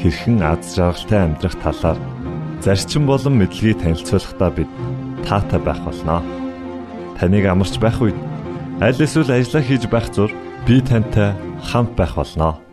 хэрхэн аз жаргалтай амьдрах талаар зарчим болон мэдлэгийг танилцуулахдаа бид таатай байх болноо. Таныг амарч байх үед аль эсвэл ажиллаа хийж байх зур би тантай хамт байх болноо.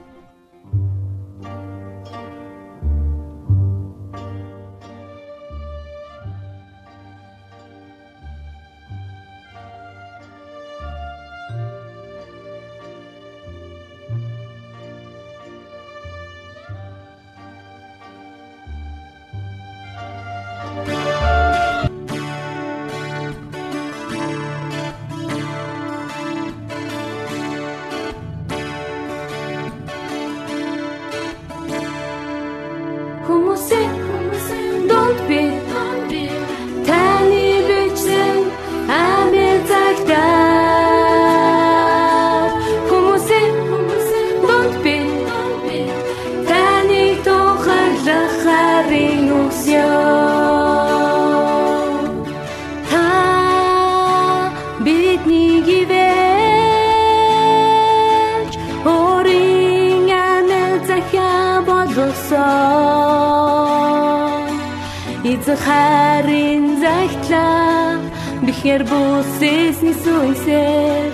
Харин загтлаа бихэр бүсэсний сүнсээр.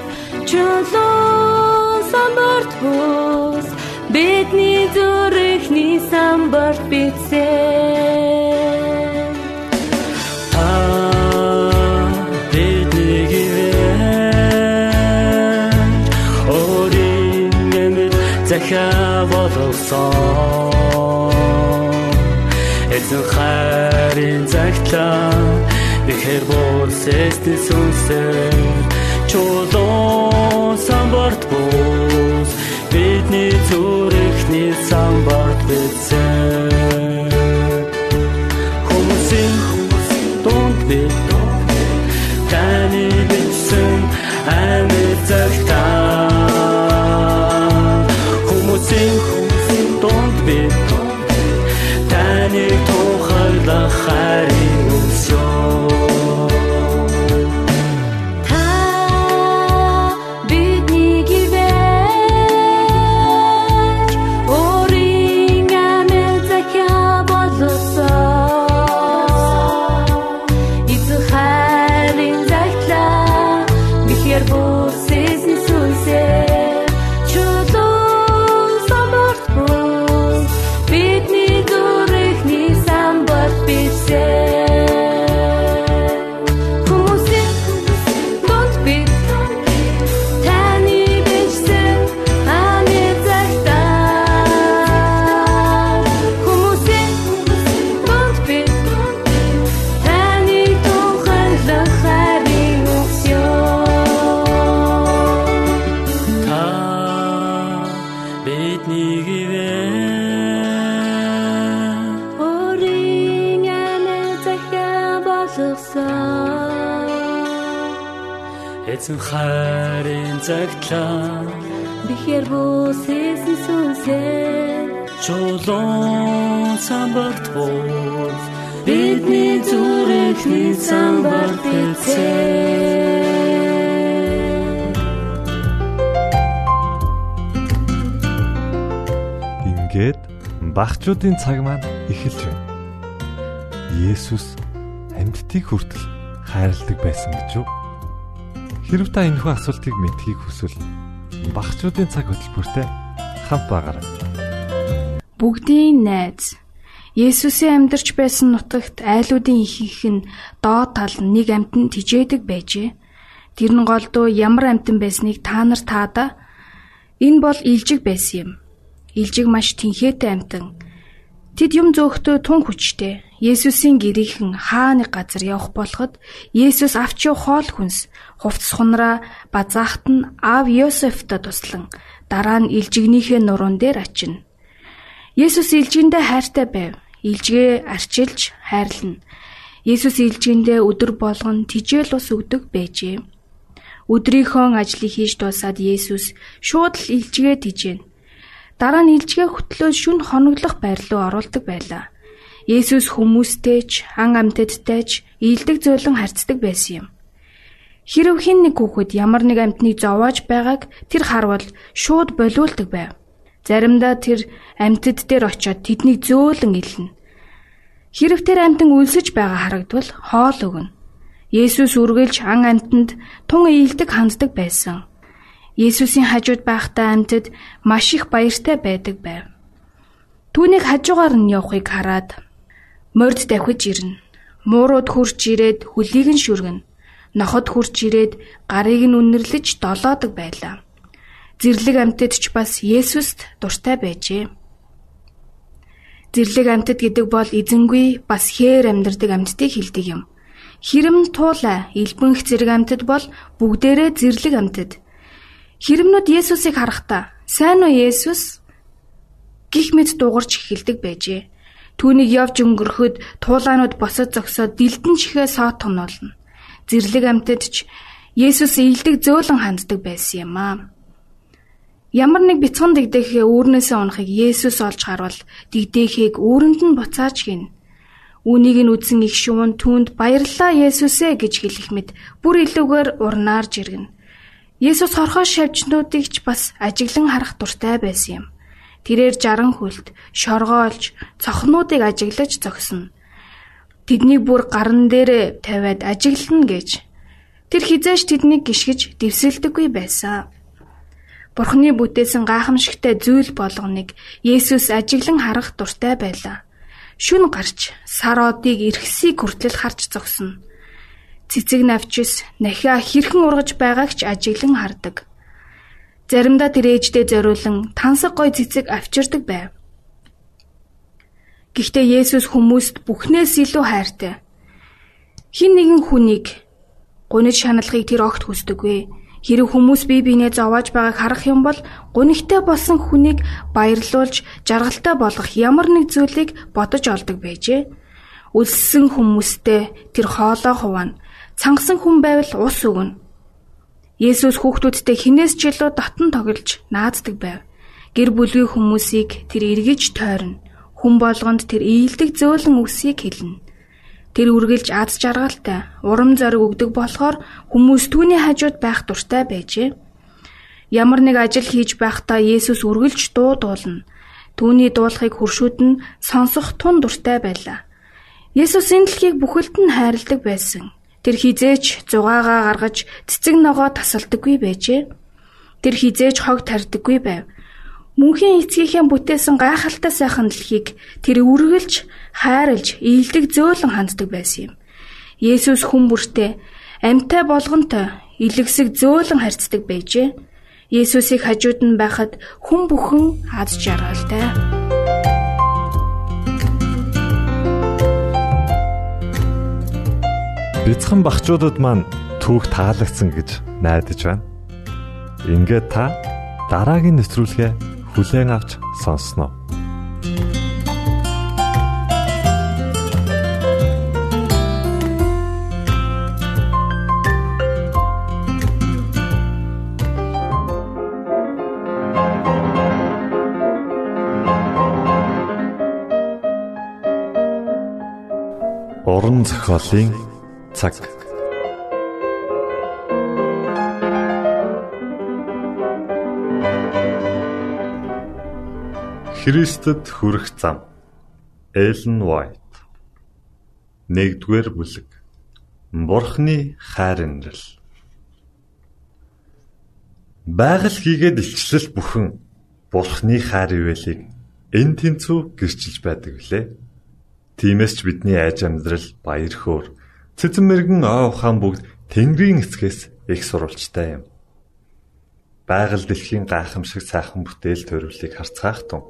Чулуу самбарт бус бидний зүрхний самбарт битсээ а бидний гэрээ орин нэмэт захаа боловсон. Эзэн хайрын цагтлаа бихэр борсэстэй сүнсээр чулуун самбарт бус багчуудын цаг маань эхэлж байна. Есүс амьдтыг хүртэл хайрладаг байсан гэж юу? Хэрв та энэхүү асуултыг мэдхийг хүсвэл багчуудын цаг хөтөлбөртэй хамт байгаарай. Бүгдийн найз Есүсийн амьдарч байсан нутагт айлуудын ихэнх нь доод тал нэг амтнд тижээдэг байжээ. Тэр нь голдуу ямар амтан байсныг та нар таада. Энэ бол илжиг байсан юм. Илжиг маш тэнхээтэй амтан. Тэд юм зөөхтөө тун хүчтэй. Есүсийн гэрийнхэн хаа нэг газар явах болоход Есүс авч явах хоол хүнс хувцс хунраа базаахт нь аав Йосефта туслан дараа нь илжигнийхээ нуруунд дээр очино. Есүс илжиндээ хайртай байв. илжгээ арчилж хайрлана. Есүс илжгээндээ өдөр болгон тижэл ус өгдөг байжээ. Өдрийнхөө ажлыг хийж дуусаад Есүс шууд л илжгээ тижээн. Дараа нь илжгээ хөтлөө шүн хоноглох байр руу оруулдаг байлаа. Есүс хүмүүстэй ч ан амьтадтай ч ийдэг зөөлөн харцдаг байсан юм. Хэрв хин нэг хүүхэд ямар нэг амьтныг зовоож байгааг тэр харвал шууд болиулдаг байв. Заримдаа тэр амьтад дээр очиод тэднийг зөөлөн илнэ. Хэрв тэр амтан үлсэж байгаа харагдвал хоол өгнө. Есүс үргэлж ан амтанд тун ээлдэг ханддаг байсан. Есүсийн хажууд байхдаа амтад маш их баяртай байдаг байв. Түүнийг хажуугаар нь явахыг хараад морд давхиж ирнэ. Муурууд хурж ирээд хөлийг нь шүргэнэ. Ноход хурж ирээд гарыг нь үнэрлэж долоодог байлаа. Зэрлэг амтад ч бас Есүст дуртай байжээ. Зэрлэг амьтад гэдэг бол эзэнгүй бас хээр амьдардаг амьтдыг хэлдэг юм. Хэрэм туулай элбэнх зэрэг амьтад бол бүгдээрээ зэрлэг амьтад. Хэрэмнүүд Есүсийг харахтаа "Сайн уу Есүс?" гих мэд дуугарч эхэлдэг байжээ. Түүнийг явж өнгөрөхөд туулаанууд босоод зогсоод дилдэн чихээ соод томноолно. Зэрлэг амьтад ч Есүс ийдэг зөөлөн ханддаг байсан юм аа. Ямар нэг бяцхан дэгдэхээ үүрнээсээ унахыг Есүс олж харвал дэгдэхийг үүрэнд нь буцааж гин. Үүнийг нь үзсэн их шуун түүнд баярлалаа Есүсээ гэж хэлэх мэд бүр илүүгээр урнаар жиргэнэ. Есүс хорхоо шавжнуудыг ч бас ажиглан харах дуртай байсан юм. Тэрээр жаран хүлт, шоргоолж, цохнуудыг ажиглаж зогсно. Тэднийг бүр гарн дээр тавиад ажиглана гэж. Тэр хизээш тэднийг гიშгэж дэвсэлдэггүй байсан. Бурхны бүтээсэн гайхамшигтай зүйл болгоныг Есүс ажиглан харах дуртай байлаа. Шүн гарч сар одыг эрхсийг хүртэл харж зогсно. Цэцэг навчис нахиа хэрхэн ургаж байгааг ч ажиглан хардаг. Заримдаа тэр ээждээ зориулан тансаг гой цэцэг авчирдаг байв. Гэхдээ Есүс хүмүүст бүхнээс илүү хайртай. Хин нэгэн хүнийг гуниж шаналхыг тэр огт хүсдэггүй. Хэрэг хүмүүс бие биенээ зовоож байгааг харах юм бол гунигтай болсон хүнийг баярлуулж жаргалтай болгох ямар нэг зүйлийг бодож олдог байжээ. Үлссэн хүмүүстэй тэр хоолоо хуваана. Цангасан хүн байвал ус өгнө. Есүс хүүхдүүдтэй хинээс ч илүү дотн тоглож нааддаг байв. Гэр бүлийн хүмүүсийг тэр эргэж тойрно. Хүн болгонд тэр ийдэг зөөлөн үгсийг хэлнэ. Тэр үргэлж аз жаргалтай, урам зориг өгдөг болохоор хүмүүс түүний хажууд байх дуртай байжээ. Ямар нэг ажил хийж байхдаа Есүс үргэлж дуу дуулна. Түүний дуулахыг хуршүүд нь сонсох тун дуртай байлаа. Есүс энэ дэлхийг бүхэлд нь хайрладаг байсан. Тэр хизээч зугаагаа гаргаж цэцэг ногоо тасалдаггүй байжээ. Тэр хизээч хог тарьдаггүй байв. Мөнхийн эцгийнхээ бүтээсэн гайхалтай сайхан дэлхийг тэр үргэлж хайрлж, ийдэг зөөлөн ханддаг байсан юм. Есүс хүн бүртээ амьтай болгонтой илэгсэг зөөлөн харьцдаг байжээ. Есүсийг хажууд нь байхад хүн бүхэн аз жаргалтай. Бяцхан багчуудад маань түүх таалагдсан гэж найдаж байна. Ингээд та дараагийн нэвтрүүлгээ хүлээн авч сонсноо. Уран зохиолын цаг Христэд хүрэх зам. Эллен Вайт. 1-р бүлэг. Бурхны хайр инрэл. Байгаль хийгээд илчлэл бүхэн Бурхны хайр ивэлийг эн тэнцүү гэрчилж байдаг билээ. Тиймээс ч бидний айж амьдрал баяр хөөр цэцэн мэрэгэн ой ухаан бүгд Тэнгэрийн эцгээс их сурвалжтай юм. Байгаль дэлхийн гайхамшиг сайхан бүтээл төрөлийг харцгаах тун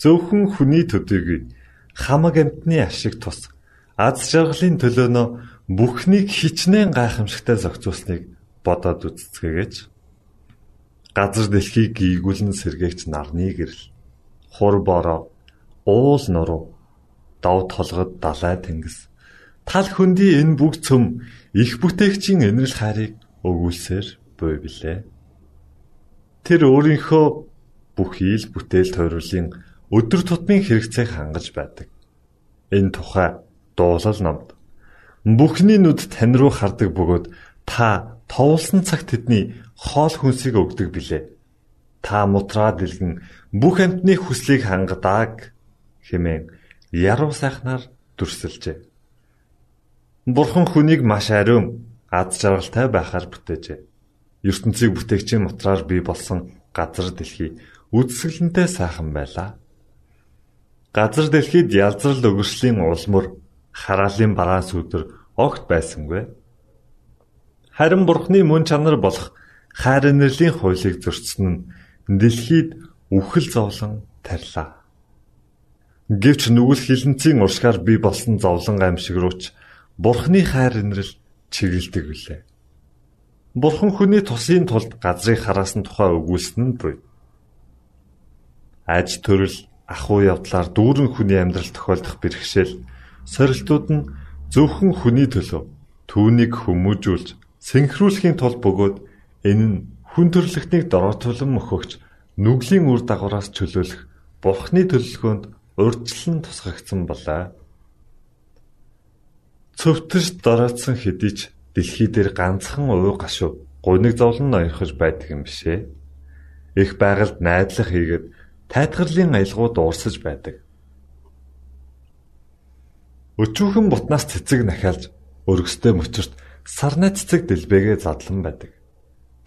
зөвхөн хүний төдийгүй хамаг амтны ашиг тус аз жаргалын төлөөнөө бүхнийг хичнээн гайхамшигтай зохицуулсныг бодоод үзцгээгээч. Газар дэлхийг гийгүүлэн сэргээгч нарны гэрэл. Хур бороо, уул нуруу, дов толгод далай тэнгис. Тал хөндөй энэ бүх цөм их бүтээгчийн энэрл хайрыг өгүүлсээр буй билээ. Тэр өөрийнхөө бүх ил бүтээл тойруулын өдөр тутмын хэрэгцээг хангаж байдаг. Энэ тухай дуулал номд бүхний нүд тань руу хардаг бөгөөд та товлсон цагт тэдний хоол хүнсийг өгдөг билээ. Та мутраа дэлгэн бүх амьтны хүслийг хангадаг хэмээн яруу сайхнаар дүрсэлжээ. Бурхан хүнийг маш ариун аз жаргалтай байхаар бүтээжээ. ертөнцийг бүтээгчийн мотраар бий болсон газар дэлхий үдсгэлэнтэй сайхан байлаа. Газар дэлхийд ялзрал өгөршлийн улмөр хараалын бараан сүдэр огт байсангүй. Харин Бурхны мөн чанар болох хайр инэрлийн хуулийг зөрчсөн нь дэлхийд үхэл зовлон тарьлаа. Гэвч нүгэл хилэнцийн уршгаар бий болсон зовлон аимшиг рууч Бурхны хайр инрэл чиглэлдэг билээ. Бурхан хүний тусын тулд газрыг хараасан тухай өгүүлсэн нь буй. Аж төрөл ахуй явдлаар дүүрэн хүний амьдрал тохиолдох бэрхшээл сорилтууд нь зөвхөн хүний төлөө түүнийг хүмүүжүүлж синхруулахын тулд бөгөөд энэ нь хүн төрлөختнийг дороотуулан мөхөгч нүглийн үр дагавраас чөлөөлөх Бурхны төлөвлөгөөнд урьдчилан тусгагдсан болоо. Цөвтөрч дороотсон хэдий ч дэлхий дээр ганцхан уу гашуу гуниг зовлон ноёрхож байдаг юм бишээ. Их байгальд найдлах хийгээд тайтгарлын аялгууд уурсаж байдаг. Өчүүхэн бутнаас цэцэг нахиалж өргөстэй мөчөрт сарны цэцэг дэлбэгээ задлан байдаг.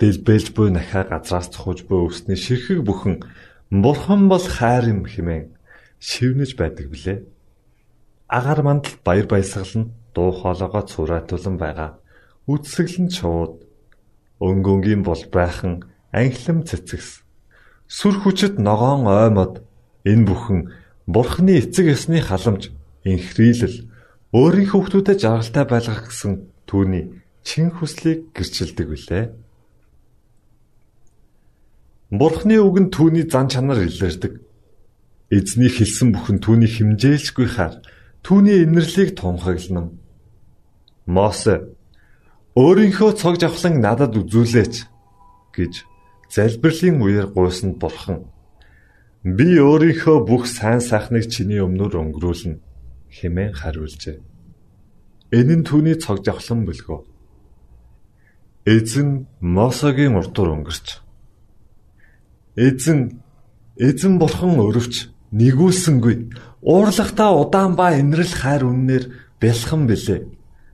Дэлбэлж буй нахаа газраас цохож буй өсний ширхэг бүхэн бурхан бол хайр юм хэмээн шивнэж байдаг билээ. Агаар мандал баяр баясгалан дуу хоолойгоо цураатуулан байгаа үдсгэлэн шууд өнгөнгийн бол байхан анхлам цэцэгс сүр хүчит ногоон оймод энэ бүхэн бурхны эцэг ёсны халамж инхрийлэл өөрийн хүүхдүүдэд жаргалтай байлгах гэсэн түүний чин хүслийг гэрчилдэг билээ. Бурхны үг нь түүний зан чанар илэрдэг. Эзний хэлсэн бүхэн түүний химжээлшгүй хаар түүний инэрлийг тунхаглана. Мосе Өөрийнхөө цог жавхлан надад үзүүлээч гэж залбирлын үеэр гуйсан бурхан би өөрийнхөө бүх сайн сайхныг чиний өмнөр өнгөрүүлнэ хэмээн хариулжээ. Энэ нь түүний цог жавхлан бөлгөө. Эзэн Мосогийн урдуур өнгөрч. Эзэн эзэн бурхан өрөвч нэгүүлсэнгүй уурлахтаа удаан ба инрэл хайр үннээр бэлхэн билээ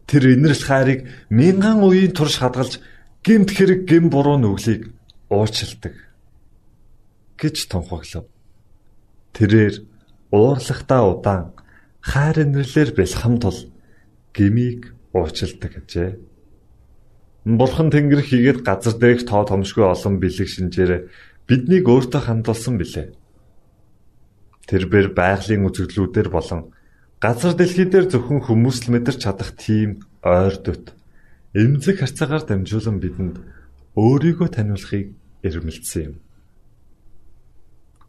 Тэр инэрл хайрыг мянган үеийн турш хадгалж гимт хэрэг гим буруу нүглийг уурчилдаг гэж тунхаглав. Тэрээр уурлахтаа удаан хайр инэрлэр бэлхэм тул гмийг уурчилдаг гэжээ. Бурхан Тэнгэр хийгээд газар дээрх тоо томшгүй олон бэлэг шинжээр биднийг өөртөө хандуулсан билээ. Тэрбэр байгалийн үзэгдлүүдээр болон Газар дэлхий дээр зөвхөн хүмүүс л мэдэрч чадах тийм ойр дут эмзэг харцаагаар дамжуулан бидэнд өөрийгөө таниулахыг эрмэлзсэн юм.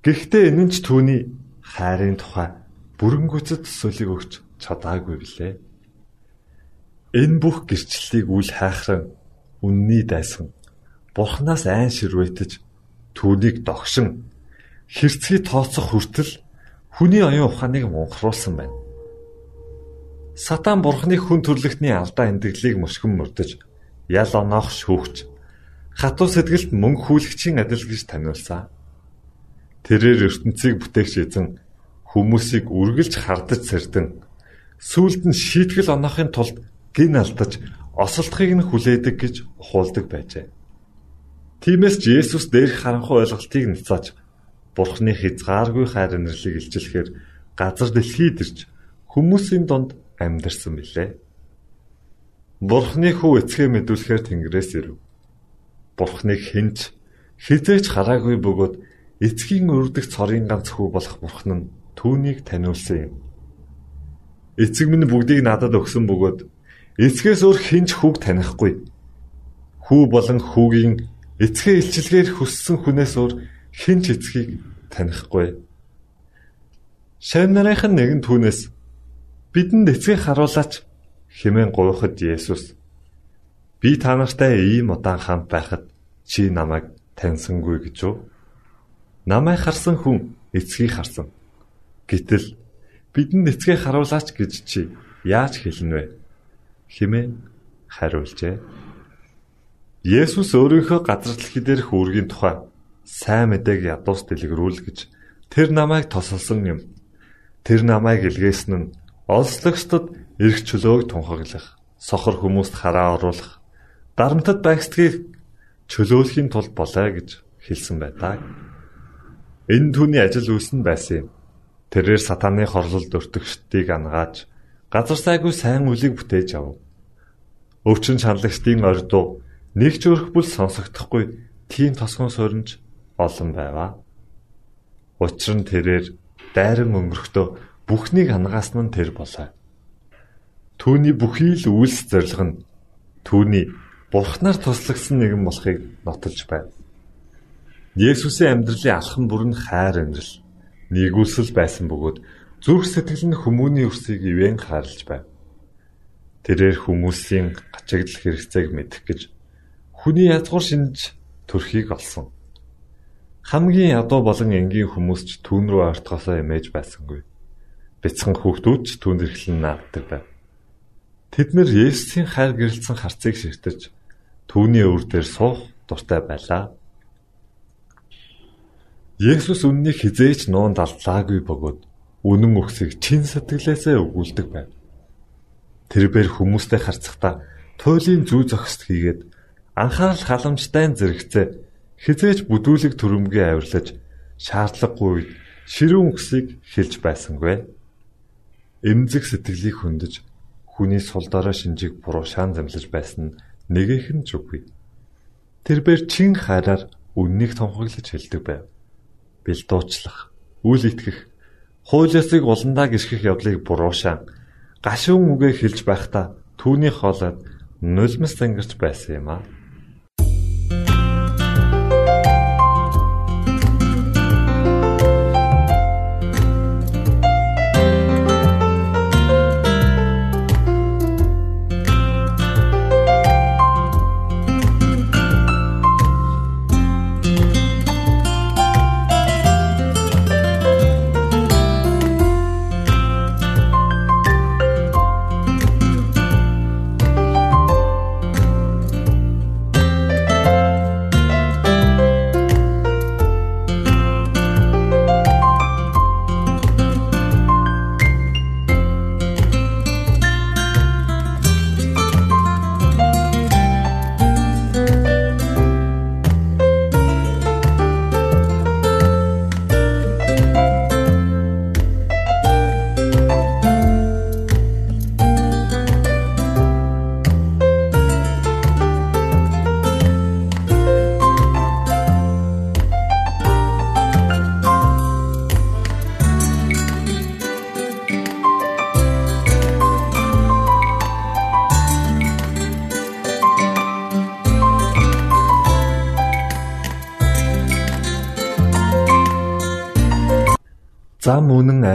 Гэхдээ энэ нь ч түүний хайрын тухай бүрэн гүйцэд төсөөлийг өгч чадаагүй билээ. Энэ бүх гэрчлэлийг үл хайхран үнний дайсан Бурханаас айн ширвэтэж түүнийг догшин хэрцгий тооцох хүртэл хүний оюун ухааныг мунхруулсан байна. Сатан бурхны хүн төрлөختний алдаа эндгэглийг мөшгөн мөрдөж ял оноох шүүгч хатуу сэтгэлд мөнгө хүлэгчийн адил гэж таниулсан. Тэрээр ертөнцийг бүтээгч эзэн хүмүүсийг үргэлж хардаж сэрдэн сүулт нь шийтгэл оноохын тулд гин алдаж осолдохыг нь хүлээдэг гэж ухуулдаг байжээ. Тиймээс ч Есүс дээрх харанхуй ойлголтыг нцааж Бурхны хязгааргүй хайр инэрлийг илчлэхээр газар дэлхийд ирж хүмүүсийн донд амьдарсан билээ. Бурхны хүү эцгээ мэдүүлэхээр Тэнгэрээс ирэв. Бурхныг хинч хизээч хараагүй бөгөөд эцгийн өрдөг цорын ганц хүү болох Бурхан нь түүнийг таниулсан юм. Эцэг минь бүгдийг надад өгсөн бөгөөд эцгээс өөр хинч хүүг танихгүй. Хүү болон хүүгийн эцгээ илчилгээр хүссэн хүнээс өөр хинч эцгийг танихгүй. Шавь нарынхан нэгэн түүнээс бидэнд эцгийг харуулаач хэмээн гуйхад Есүс би та нартай ийм удаан хамт байхад чи намайг таньсангүй гэж үү? Намайг харсан хүн эцгийг харсан. Гэтэл бидэнд эцгийг харуулаач гэж чи яаж хэлнэ вэ? хэмээн хариулжээ. Есүс өөрийнхөө газар дэлхий дээрх үүргийн тухай сайн мэдээг ядуус дэлгэрүүлгэж тэр намайг тосолсон юм. Тэр намайг илгээсэн нь олслогчдод эрх чөлөөг тунхаглах, сохор хүмүүст хараа оруулах, дарамтад байгсдгийг чөлөөлөхийн тулд болоо гэж хэлсэн байдаг. Энэ түүний ажил үйлс нь байсан юм. Тэрээр сатааны хорлолд өртөгчдийг ангааж газар сайгүй сайн үлийг бүтээж ав. Өвчин чанлагчдын ордуу нэг ч өрх бүл сонсогдохгүй тийм тосгон соринж олон байваа. Учир нь тэрээр дайран өнгөрөхдөө бүхнийг ангаасан нь тэр болоо. Түүний бүхий л үйлс зориг нь түүний бурхнаар туслагсан нэгэн болохыг нотолж байна. Есүсийн амьдралын алхам бүр нь хайр амьдрал нэгүсэл байсан бөгөөд зүрх сэтгэл нь хүмүүний өрсийг ивэн хаарлж байв. Тэрээр хүмүүсийн гачигдал хэрэгцээг мэдэх гэж хүний язгуур шинж төрхийг олсон. Хамгийн ядуу болон энгийн хүмүүс ч түүн рүү ортгосоо эмээж байсангүй. Бяцхан хүүхдүүд түүнд эрхлэн нааддаг байв. Тэд нэр Есүсийн хайр гэрэлцэн харцыг ширтэж түүний өвөр дээр суух дуртай байлаа. Есүс үннийг хизээч нуунд алдлаагүй бөгөөд үнэн өгсөйг чин сэтгэлээсээ өгүүлдэг байв. Тэрбээр хүмүүстэй харцахдаа туйлын зүү зохист хийгээд анхаарал халамжтай зэрэгцээ хизээч бүдүүлэг төрөмгөө авирлаж шаардлагагүй ширүүн өксийг хэлж байсангүй. Эмзэг сэтгэлийг хөндөж хүний сул дорой шинжийг буруушаан замлаж байсан нэгэх нь ч үгүй. Тэрбээр чин хараар үннийг тунхаглаж хэлдэг байв бэлдуучлах, үл итгэх, хууль ёсыг уландаа гიშгэх явдлыг буруушаан гашуун үгээ хэлж байхдаа түүний хоолойд нулимс зангирч байсан юм аа.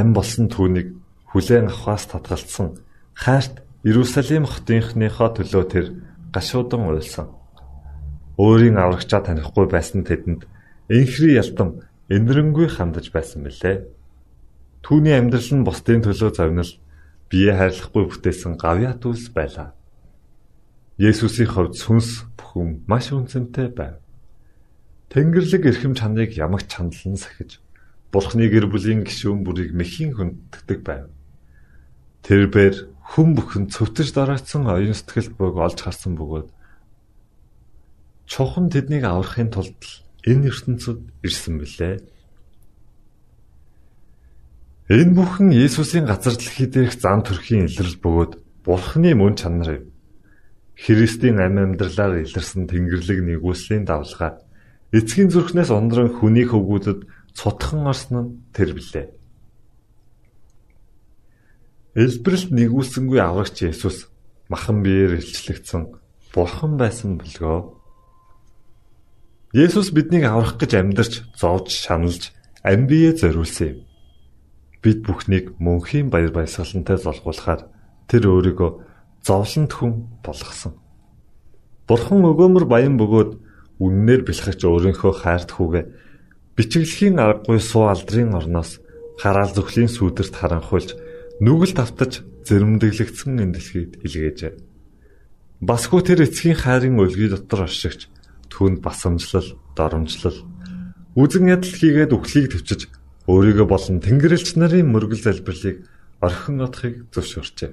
Ам болсон түүнийг хүлээн авахаас татгалцсан хайрт Иерусалим хотынхныхоо төлөө тэр гашуудан уйлсан. Өөрийн аврагчаа танихгүй байсан тэдэнд энхри ялтам энэрэнгүй хандаж байсан билээ. Түүний амьдрал нь бусдын төлөө завнал бие хайрлахгүй бүтээсэн гавьяат үйлс байлаа. Есүсийн хувьд сүнс бүхэн маш үнцэнтэй байв. Тэнгэрлэг эрхэм чанарыг ямагт чандлан сахиж Бурхны гэр бүлийн гишүүн бүрийг мэхийн хүнддэг байв. Тэрбээр хүн бүхэн цөвтөж дараацсан оюун сэтгэл бог олж харсан бөгөөд чухам тэднийг аврахын тулд энэ ертөнцид ирсэн билээ. Энэ бүхэн Есүсийн газар дэлхий дээрх зам төрхийн илрэл бөгөөд Бурхны мөн чанар юм. Христийн амь амьдралаар илэрсэн Тэнгэрлэг нэгүслийн давлгаа эцгийн зүрхнээс ундран хүнийг хөвгүүдэд цутхан орсон нь тэр билээ. Элбэрэлт нэгүүлсэнгүй аврагч Есүс махан биеэр илчлэгдсэн бурхан байсан бөлгөө. Есүс биднийг аврах гэж амьдарч зовж шаналж амь биеэ зориулсан юм. бид бүхнийг мөнхийн баяр баясгалантай золгуулахаар тэр өөрийгөө зовлонт хүн болгосон. Бурхан өгөөмөр баян бөгөөд үннээр бэлхэж өөрийнхөө хайрт хүүгээ бичиглэхийн аргагүй суу алдрын орноос хараал зүхлийн сүудэрт харанхуйлж нүгэл тавтаж зэрэмдэглэгдсэн энэ дэлхийд илгээжээ. Басгүй тэр эцгийн хайрын өлгий дотор оршигч түүнд басамжлал, доромжлал, үзэн ядал хийгээд үхлийг төвчж өөрийгөө болон тэнгэрлэгч нарын мөргөл залбирлыг орхин одохыг зөвшөөрчээ.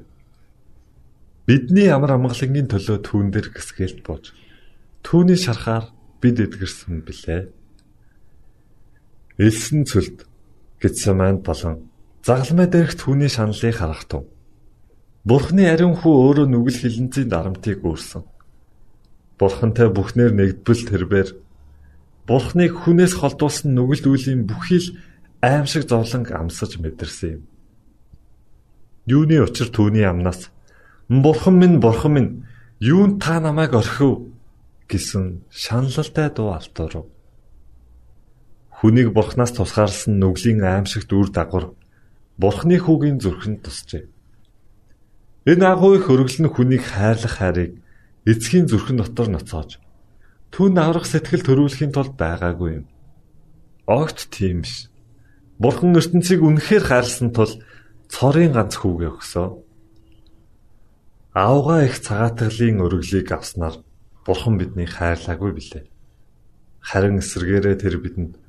Бидний амар амгалангийн төлөө түүн дээр гисгэлт бууж түүний шарахаар бид эдгэрсэн билээ. Элсэн цөлд Гитсеманд болон загалмай дээрх түүний шаналлыг харах тун. Бурхны ариун хүү өөрөө нүгэл хилэнцийн дарамтыг үүрсэн. Бурхантай бүхнээр нэгдбэл тэрбээр Бурхныг хүнээс холдуулсан нүгэлд үлийн бүхий л аимшиг зовлон амсаж мэдэрсэн юм. Юуны учир түүний амнаас Бурхан минь бурхан минь юунд та намайг орхив гэсэн шаналлалтай дуу алтуурав. Хүнийг бурхнаас тусгаарлсан нүглийн аимшигт үр дагавар бурхны хүүгийн зүрхэнд тусчээ. Энэ агуу их өргөл нь хүнийг хайрлах хайрыг эцгийн зүрхэн дотор ноцоож түн аврах сэтгэл төрүүлэхийн тулд байгаагүй юм. Огт тийм биш. Бурхан ертөнцийг үнэхээр хайрлсан тул цорын ганц хүүгээ өгсөө. Аавгаа их цагаатгалын өргөлийг авснаар Бурхан биднийг хайрлаагүй билээ. Харин эсвэргээрээ тэр бидэнд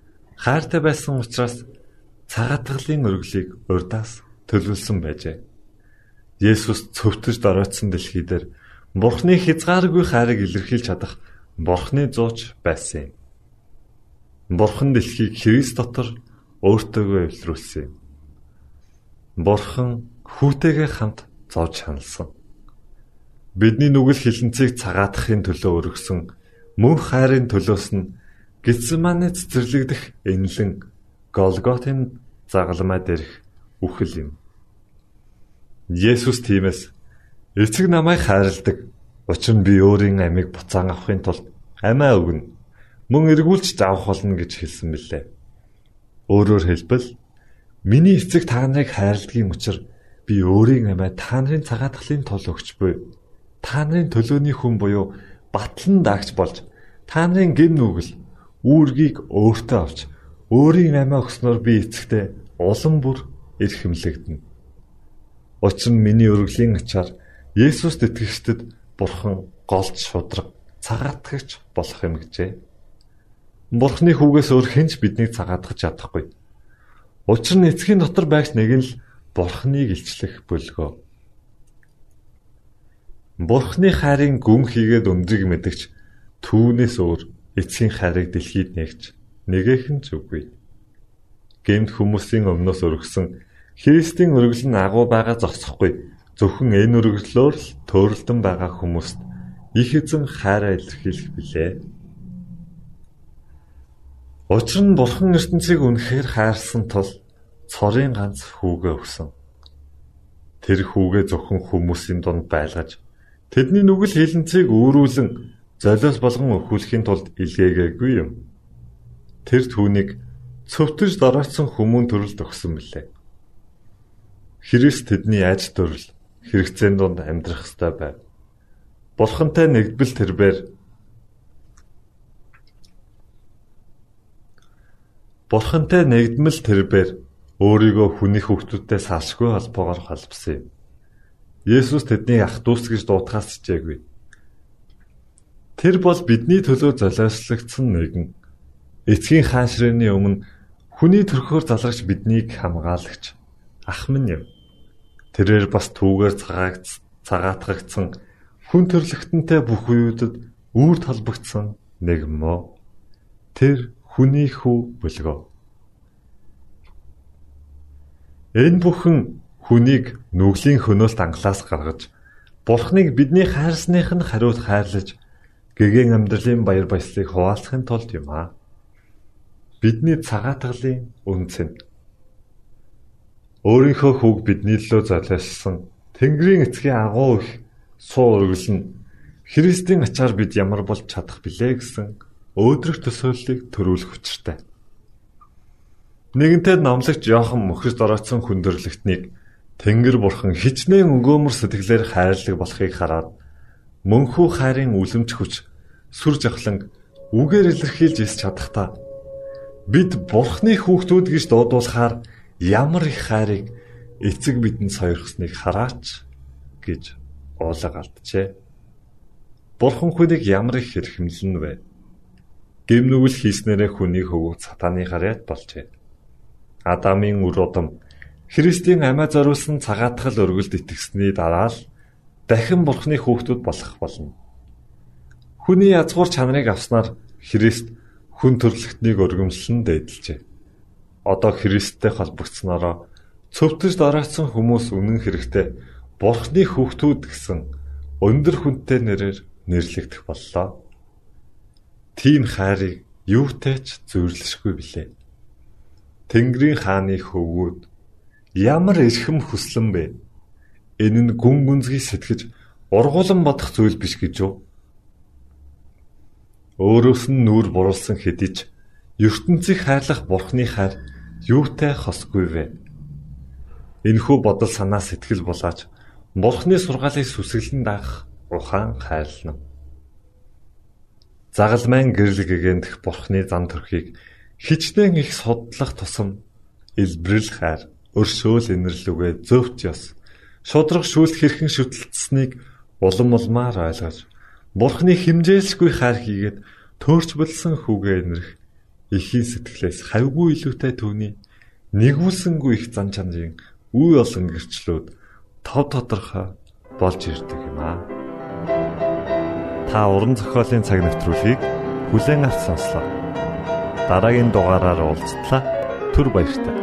хайртай байсан учраас цагаатгалын өргөлийг урдаас төлөвлөсөн байжээ. Есүс цөвтөж доройтсон дэлхий дээр Бурхны хязгааргүй хайрыг илэрхийлж чадах Бурхны зууч байсан юм. Бурхан дэлхийг Христ дотор өөртөөгөө эвлэрүүлсэн юм. Бурхан хүүтэйгээ хамт зовж ханалсан. Бидний нүгэл хилэнцгийг цагаатахын төлөө өргөсөн мөн хайрын төлөөс нь Гитсманы цэцэрлэгдэх энлэн Голготын загалмай дээрх үхэл юм. Есүс тиймээс эцэг намайг хайрладаг. Учир нь би өөрийн амийг буцаан авахын тулд амиа өгнө. Мөн эргүүлж заавах болно гэж хэлсэн мэлээ. Өөрөөр хэлбэл миний эцэг та нарыг хайрладгийн учир би өөрийн амиа та нарын цагаатгалын тул өгч буй та нарын төлөөний хүн буюу батлан даагч болж та нарын гин нүгэл үүргийг өөртөө авч өөрийн амиа өгснөөр би эцэгтэй улам бүр эрхэмлэгдэнэ. Учир нь миний өргөлийн ачаар Есүст итгэгчдэд Бурхан голч шудраг цагаатгагч болох юм гэжээ. Бурхны хүүгээс өөр хинч биднийг цагаатгах чадахгүй. Учир нь эцгийн дотор байгч нэг нь л Бурхныг илчлэх бөлгөө. Бурхны хайрын гүн хийгээд өндрийг мэдгч түүнээс өөр эцгийн хайрыг дэлхийд нэгч нэгэхэн ч үгүй. Гэмт хүмүүсийн өмнөөс өргөсөн Христийн өргөл нь агуу байгаа зогсохгүй зөвхөн энэ өргөлөөр л төөрөлдөн байгаа хүмүүст их эзэн хайраа илэрхийлэх билээ. Учир нь Бурхан ертөнцийг үнэхээр хайрсан тул цорын ганц хүүгээ өгсөн. Тэр хүүгээ зөвхөн хүмүүсийн дунд байлгаж Тэдний нүгэл хилэнцгийг өөрүүлэн золиос болгон өхүүлэхийн тулд илгээгээгүй юм. Тэр түүнийг цөвтөж доройтсон хүмүүн төрөлд өгсөн билээ. Христ тэдний аж төрөл хэрэгцээнд донд амьдрах ёстой байв. Бурхантай нэгдбэл тэрбээр Бурхантай нэгдмэл тэрбээр өөрийгөө хүний хүүхдүүдтэй салшгүй холбоогоор холбосон юм. Есүс тэднийг ах дүүс гэж дуудахаас хичээгүй. Тэр бол бидний төлөө золиослогдсон нэгэн. Эцгийн хаан ширээний өмнө хүний төрхөөр залгаж биднийг хамгаалагч ах минь юм. Тэрээр бас түүгээр цагаагц цагаатгагдсан хүн төрлөختөнтэй бүх үеүүдэд үүр талбагдсан нэг мөө. Тэр хүний хүү бөлгөө. Энэ бүхэн хүнийг нүглийн хөнөөс англаас гаргаж Бурхныг бидний хайрсных нь хариуд хайрлаж гэгэн амьдралын баяр баясгалыг хуваалцахын тулд юм аа. Бидний цагаатгалын үнцэн. Өөрийнхөө хүүг бидний лөө золиослсон Тэнгэрийн эцгийн агуу их суу нь Христийн ачаар бид ямар болж чадах билээ гэсэн өөдрөг төсөөллийг төрүүлэх учиртай. Нэгэнтээ номлогч Йохан мөхөс дороодсон хүндрэлтнийг Тэнгэр бурхан хичнээн өнгөөмөр сэтгэлээр хайрлаг болохыг хараад мөнхүү хайрын үлэмж хүч сүр жавхлан үгээр илэрхийлж ис чадахта бид бурхны хүүхдүүд гэж дуудуулахаар ямар их хайрыг эцэг бидэнд сойрхсныг хараач гэж уулаг алджээ. Бурхан хүнийг ямар их хэрхэмлэн вэ? Гэмнүгэл хийснээрээ хүнийг хөвгөх сатаны гараад болжээ. Адамын үр удам Христийн амиа зориулсан цагаатгал өргөлд итгэсний дараа л дахин Бурхны хүүхдүүд болох болно. Хүний язгуур чанарыг авснаар Христ хүн төрлөختнийг өргөмжлөн дээдэлжээ. Одоо Христтэй холбогдсноороо цөвтөж дараацсан хүмүүс үнэн хэрэгтээ Бурхны хүүхдүүд гэсэн өндөр хүнтэй нэрээр нэрлэгдэх боллоо. Тийм хайрыг юутай ч зүйрлэшгүй билээ. Тэнгэрийн хааны хөвгүүд ямар эрхэм хүслэн бэ? Энэ нь гүн гүнзгий сэтгэж ургуулan бодох зүйл биш гэж юу? Өөрөөс нь нүур буруулсан хэдий ч ертөнцийг хайрлах бурхны хайр юутай хосгүй вэ? Энэхүү бодол санаа сэтгэл булаач бурхны сургаалыг сүсгэлэн даах ухаан хайрлна. Загалмайн гэрэл гэгэндх бурхны зан төрхийг хичнээн их судлах тусам илбрэл хайр, өршөөл инэрлүгэ зөвхт ёс, шудраг шүүлт хэрхэн шүтэлцсэнийг улам улмаар ойлгож Бурхны химжээлсгүй хайр хийгээд төөрч болсон хүүгээ инэрх эхийн сэтгэлээс хавгүй илүүтэй түүний нэгүүлсэнгүй их зан чанарын үе олон гэрчлүүд тав тодорхой болж ирдэг юм аа. Та уран зохиолын цаг навтруулыг бүлээн авч сонслоо. Дараагийн дугаараар уулзтлаа. Түр баярлалаа.